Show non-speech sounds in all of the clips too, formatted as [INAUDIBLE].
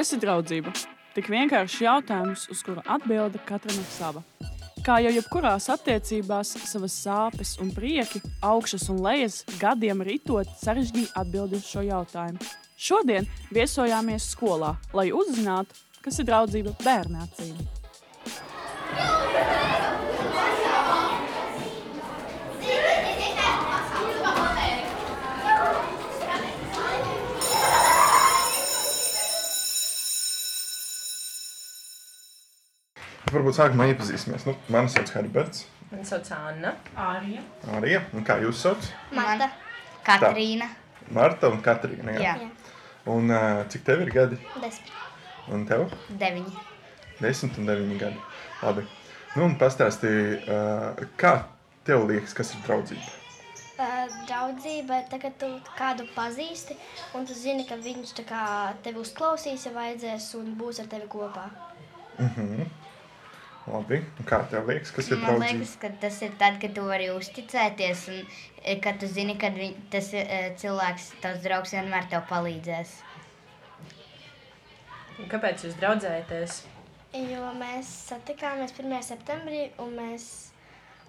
Kas ir draudzība? Tik vienkāršs jautājums, uz kuru atbilde katram ir sava. Kā jau jebkurās attiecībās, savas sāpes un prieki, augšas un lejas gadiem ritot, sarežģīja atbildēt uz šo jautājumu. Šodien viesojāmies skolā, lai uzzinātu, kas ir draudzība bērnācīm. Varbūt sākumā iepazīsimies. Nu, mani sauc Heriberts. Mani sauc Anna. Ārija. Arija. Un kā jūs sauc? Marta. Katrīna. Marta un Katrīna. Jā. Jā. Un uh, cik tev ir gadi? Desmit. Un tev? Deviņi. Desmit un deviņi gadi. Labi. Nu, un pastāstīji, uh, kā tev liekas, kas ir draudzība? Draudzība ir tā, ka tu kādu pazīsti, un tu zini, ka viņš tā kā tevi uzklausīs, ja vajadzēs, un būs ar tevi kopā. Labi. Un kā tev liekas, kas ir Man draudzība? liekas, ka tas ir tad, kad tu vari uzticēties un eh, kad tu zini, ka viņ, tas eh, cilvēks, tavs draugs vienmēr tev palīdzēs. Un Kāpēc jūs draudzējaties? Jo mēs satikāmies 1. septembrī, un mēs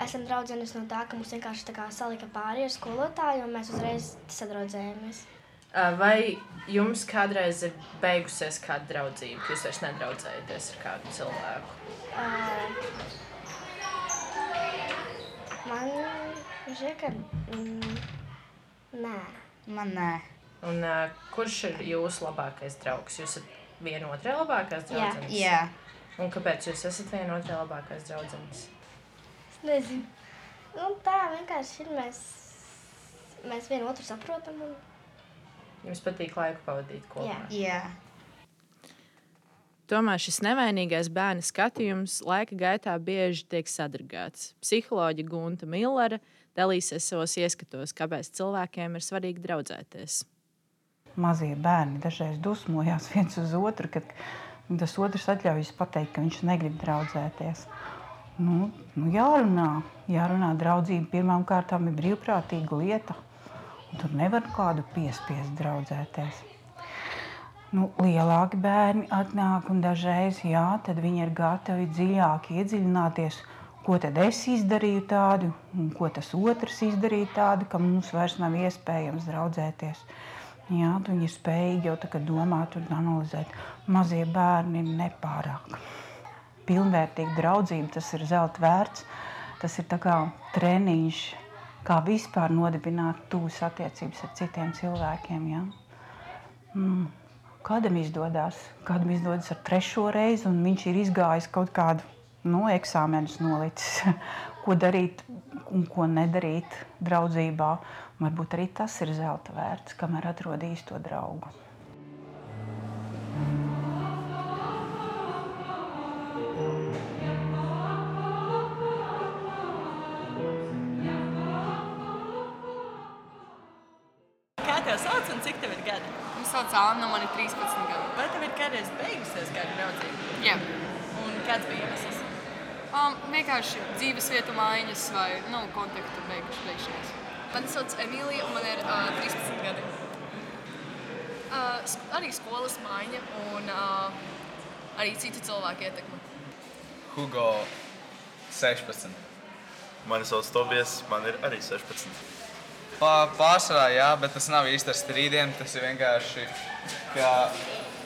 esam draudzenes no tā, ka mums vienkārši tā kā salika pāri ar skolotāju, un mēs uzreiz sadraudzējāmies. Vai jums kādreiz ir beigusies kāda draudzība, ka jūs vairs nedraudzējaties ar kādu cilvēku? Uh, man šķiet, ka mm, nē. Man nē. Un ā, kurš ir jūsu labākais draugs? Jūs esat vienotrai labākās Jā. draudzenes? Jā. Un kāpēc jūs esat vienotrai labākās draudzenes? Es nezinu. Nu, tā vienkārši ir. Mēs, mēs vienu otru saprotam. Un, Jums patīk laiku pavadīt kopā. Jā. Jā. Tomēr šis nevainīgais bērna skatījums laika gaitā bieži tiek sadragāts. Psiholoģija Gunta Millere dalīsies savos ieskatos, kāpēc cilvēkiem ir svarīgi draudzēties. mazie bērni dažreiz dusmojās [LAUGHS] viens uz otru, kad tas otrs atļaujas pateikt, ka viņš negrib draudzēties. Nu, nu jārunā, jārunā. Draudzība pirmām kārtām ir brīvprātīga lieta. Tur nevar kādu piespiest draudzēties. Nu, lielāki bērni atnāk un dažreiz jā, tad viņi ir gatavi dziļāk iedziļināties, ko tad es izdarīju tādu, un ko tas otrs izdarīja tādu, ka mums vairs nav iespējams draudzēties. Jā, viņi ir spējīgi jau kā domāt un analizēt. Mazie bērni ir nepārāk. Pilnvērtīga draudzība, tas ir zelta vērts. Tas ir kā treniņš, kā vispār nodibināt tuvas attiecības ar citiem cilvēkiem. Jā. Mm. Kādam izdodas, kādam izdodas ar trešo reizi, un viņš ir izgājis kaut kādu no eksāmenus nolicis, [LAUGHS] ko darīt un ko nedarīt draudzībā. Varbūt arī tas ir zelta vērts, kamēr atrod īsto draugu. Gadi? Viņu sauc Anna, man ir 13 gadi. Vai tev ir kādreiz beigusies kāda draudzība? Jā. Un kāds bija iemesls? Um, vienkārši dzīves vietu maiņas vai nu, kontaktu beigšanās. Mani sauc Emīlija, un man ir uh, 13 gadi. Uh, sk arī skolas maiņa un uh, arī citu cilvēku ietekme. Hugo 16. Mani sauc Tobijas, man ir arī 16. Pā- Pārsvarā, jā, bet tas nav īsti ar strīdiem. Tas ir vienkārši, ka,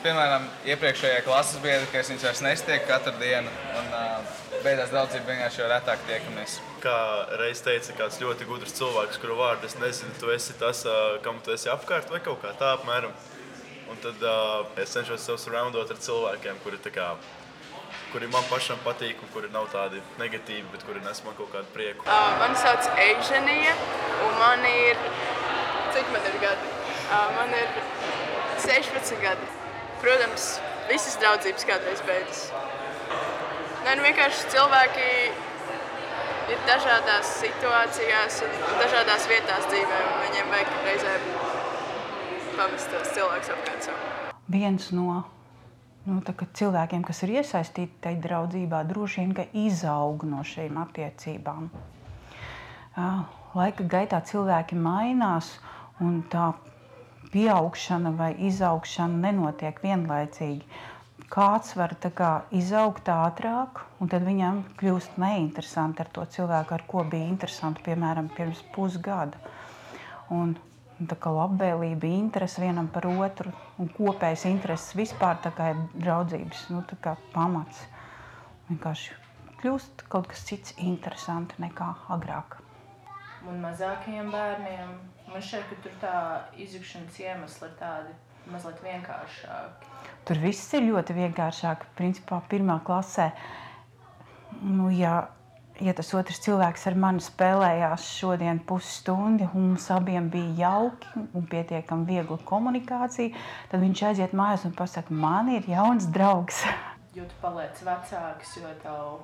piemēram, iepriekšējā klases biedra, ka es viņus vairs nestieku katru dienu. Un uh, beigās draudzība vienkārši jau retāk tiekamies. Kā reiz teica kāds ļoti gudrs cilvēks, kuru vārdu es nezinu, tu esi tas, kam tu esi apkārt, vai kaut kā tā apmēram. Un tad uh, es cenšos sev surroundot ar cilvēkiem, kuri, tā kā, kuri man pašam patīk un kuri nav tādi negatīvi, bet kuri nes man kaut kādu prieku. Uh, mani sauc Eiženija, un man ir. Cik man ir gadi? Uh, man ir 16 gadi. Protams, visas draudzības kādreiz beidzas. Nē, nu vienkārši cilvēki ir dažādās situācijās un dažādās vietās dzīvē, un viņiem vajag reizēm pamest tos cilvēkus apkārt sev. Viens no nu, cilvēkiem, kas ir iesaistīti tajā draudzībā, droši vien izaug no šīm attiecībām. Laika gaitā cilvēki mainās, un tā pieaugšana vai izaugšana nenotiek vienlaicīgi. Kāds var kā, izaugt ātrāk, un tad viņam kļūst neinteresanti ar to cilvēku, ar ko bija interesanti, piemēram, pirms pusgada. Un, labvēlība, interese vienam par otru un kopējs intereses vispār ir draudzības nu, pamats. Vienkārši kļūst kaut kas cits interesants nekā agrāk. Un mazākajiem bērniem Man šķiet, ka tur tā izjukšanas iemesli ir tādi mazliet vienkāršāki. Tur viss ir ļoti vienkāršāk. Principā pirmā klasē, nu, ja, ja tas otrs cilvēks ar mani spēlējās šodien pusstundu, un mums abiem bija jauki un pietiekami viegla komunikācija, tad viņš aiziet mājās un pasaka, man ir jauns draugs. jo tu paliec vecāks, jo tev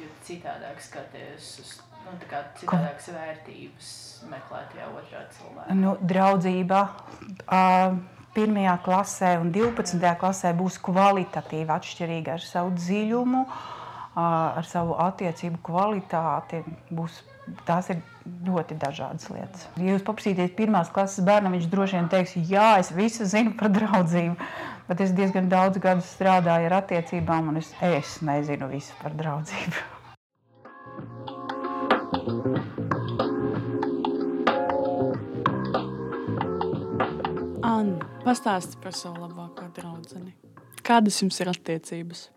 jo citādāk skaties uz nu, citādākas vērtības meklēt jau otrā cilvēka? Nu, draudzība. Uh, Pirmajā klasē un 12. klasē būs kvalitatīvi atšķirīga ar savu dziļumu, uh, ar savu attiecību kvalitāti. Būs, tās ir ļoti dažādas lietas. Ja jūs paprasīsiet pirmās klases bērnam, viņš droši vien teiks, jā, es visu zinu par draudzību. Bet es diezgan daudz gadu strādāju ar attiecībām, un es, es nezinu visu par draudzību. Anna, pastāsti par savu labāko draugu. Kādas jums ir attiecības?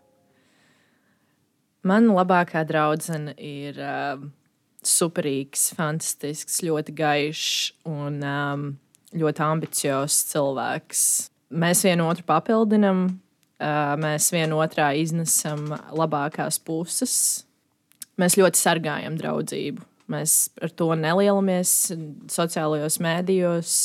Mana labākā draudzene ir uh, superīgs, fantastisks, ļoti gaišs un um, ļoti ambiciozs cilvēks. Mēs vienu otru papildinām, uh, mēs vienu otrā iznesam labākās puses. Mēs ļoti sargājam draudzību. Mēs ar to nelielamies sociālajos mēdījos.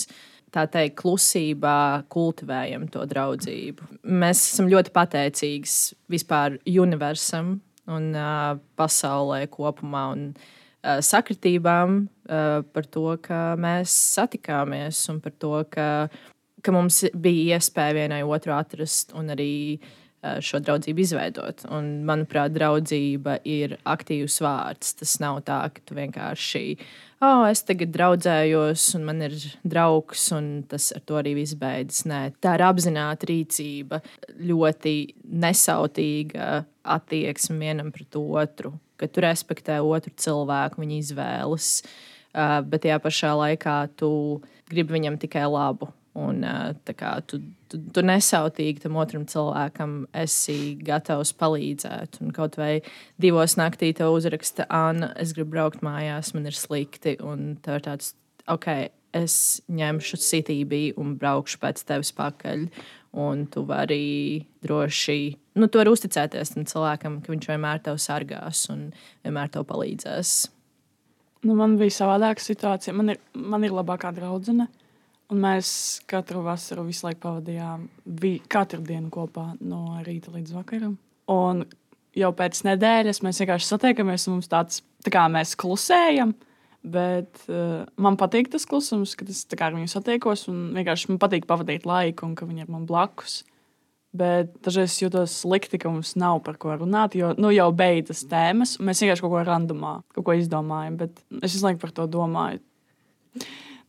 Tā teikt, klusībā kultivējam to draudzību. Mēs esam ļoti pateicīgi vispār universam un uh, pasaulē kopumā. Un, uh, Sakritībām uh, par to, ka mēs satikāmies un par to, ka, ka mums bija iespēja vienai otru atrast un arī uh, šo draudzību izveidot. Un, manuprāt, draudzība ir aktīvs vārds. Tas nav tā, ka tu vienkārši uh, oh, es tagad draudzējos, un man ir draugs, un tas ar to arī viss beidzas. Nē, tā ir apzināta rīcība, ļoti nesautīga attieksme vienam pret otru, ka tu respektē otru cilvēku, viņa izvēles, bet tajā pašā laikā tu gribi viņam tikai labu. Un, kā, tu, tu, tu nesautīgi tam otram cilvēkam esi gatavs palīdzēt. Un kaut vai divos naktī te uzraksta, Anna, es gribu braukt mājās, man ir slikti. Un tā ir tāds, ok, es ņemšu sitību un braukšu pēc tevis pakaļ. Un tu vari droši, nu, tu vari uzticēties tam cilvēkam, ka viņš vienmēr tevi sargās un vienmēr tev palīdzēs. Nu, man bija savādāka situācija. Man ir, man ir labākā draudzene. Un mēs katru vasaru visu laiku pavadījām vi, katru dienu kopā no rīta līdz vakaram. Un jau pēc nedēļas mēs vienkārši satiekamies un mums tāds tā kā mēs klusējam. Bet uh, man patīk tas klusums, kad es ar viņu satiekos. Vienkārši man patīk pavadīt laiku un ka viņi ir man blakus. Bet dažreiz jūtos slikti, ka mums nav par ko runāt, jo nu, jau beidzas tēmas. Mēs vienkārši kaut ko randomā, kaut ko izdomājam. Bet es visu laiku par to domāju.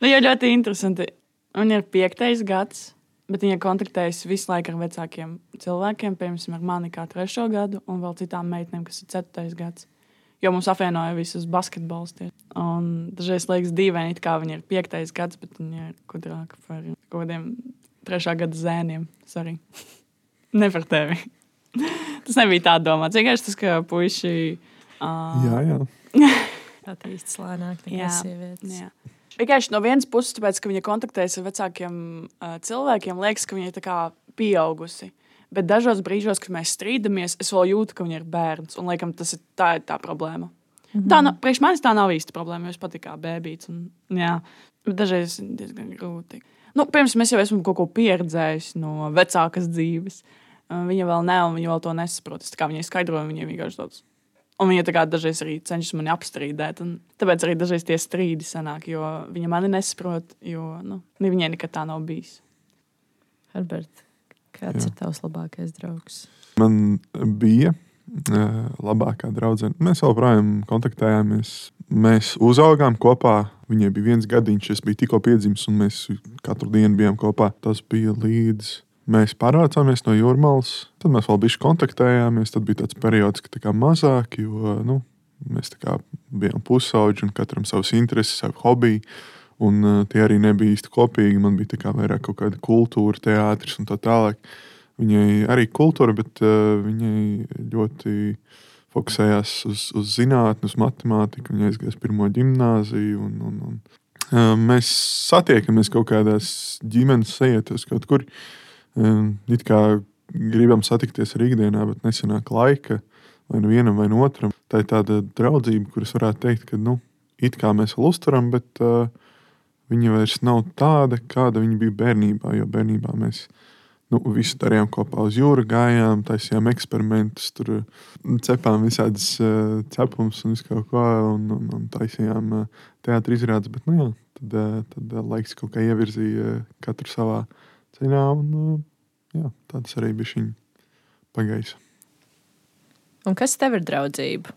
Nu, jau ļoti interesanti. Viņa ir piektais gads, bet viņa kontaktējas visu laiku ar vecākiem cilvēkiem, piemēram, ar mani kā trešo gadu, un vēl citām meitenēm, kas ir ceturtais gads. Jo mums apvienoja visus basketbolus. Un dažreiz liekas dīvaini, kā viņa ir piektais gads, bet viņa ir gudrāka par kaut kādiem trešā gada zēniem. Sorry. [LAUGHS] ne par tevi. [LAUGHS] tas nebija tā domāts. Vienkārši tas, ka puiši. Uh... Jā, jā. [LAUGHS] Attīstās lēnāk nekā sievietes. Jā. Vienkārši no vienas puses, tāpēc, ka viņa kontaktējas ar vecākiem uh, cilvēkiem, liekas, ka viņa ir pieaugusi. Bet dažos brīžos, kad mēs strīdamies, es vēl jūtu, ka viņa ir bērns. Un laikam, tas ir tā, ir tā problēma. Mm -hmm. Tā, priekš manis tā nav īsta problēma, jo es patīk kā bērns. Bet dažreiz tas ir diezgan grūti. Nu, pirms mēs jau esam kaut ko pieredzējuši no vecākas dzīves. Viņa vēl un viņa vēl to nesaprot. Es kā viņai skaidroju, viņa vienkārši tāds Un viņa tā kā dažreiz arī cenšas mani apstrīdēt. Tāpēc arī dažreiz tie strīdi sanāk, jo viņa mani nesaprot, jo nu, viņai nekad tā nav bijis. Herbert, kāds Jā. ir tavs labākais draugs? Man bija uh, labākā draudzene. Mēs joprojām kontaktējāmies mēs uzaugām kopā. Viņai bija viens gadiņš, es biju tikko piedzimis, un mēs katru dienu bijām kopā. Tas bija līdz mēs pārvācāmies no jūrmālas. Tad mēs vēl bijām kontaktējāmies. Tad bija tāds periods, kad tā mazāk, jo nu, mēs bijām pusauģi un katram savs intereses, savu hobiju. Un uh, tie arī nebija īsti kopīgi. Man bija vairāk kaut kāda kultūra, teātris un tā tālāk. Viņai arī kultūra, bet uh, viņai ļoti fokusējās uz, uz zinātnē, uz matemātiku. Viņa aizgāja uz pirmo gimnāziju. Un, un, un, uh, mēs satiekamies kaut kādās ģimenes sajūtās, kaut kur. Uh, it kā gribam satikties arī ikdienā, bet nesenāk laika vai nu vienam, vai nu otram. Tā ir tāda draudzība, kuras varētu teikt, ka nu, it kā mēs vēl uztveram, bet uh, viņa vairs nav tāda, kāda viņa bija bērnībā. Jo bērnībā mēs nu, visu darījām kopā uz jūras, gājām, taisījām eksperimentus, tur cepām visādas uh, cepumus un visu kaut ko, un, un, un taisījām uh, teātris izrādes. Bet, nu, jā, tad, uh, tad uh, laiks kaut kā ievirzīja uh, katru savā ceļā, un jā, tāds arī bija viņa pagājis. Un kas tev ir draudzība?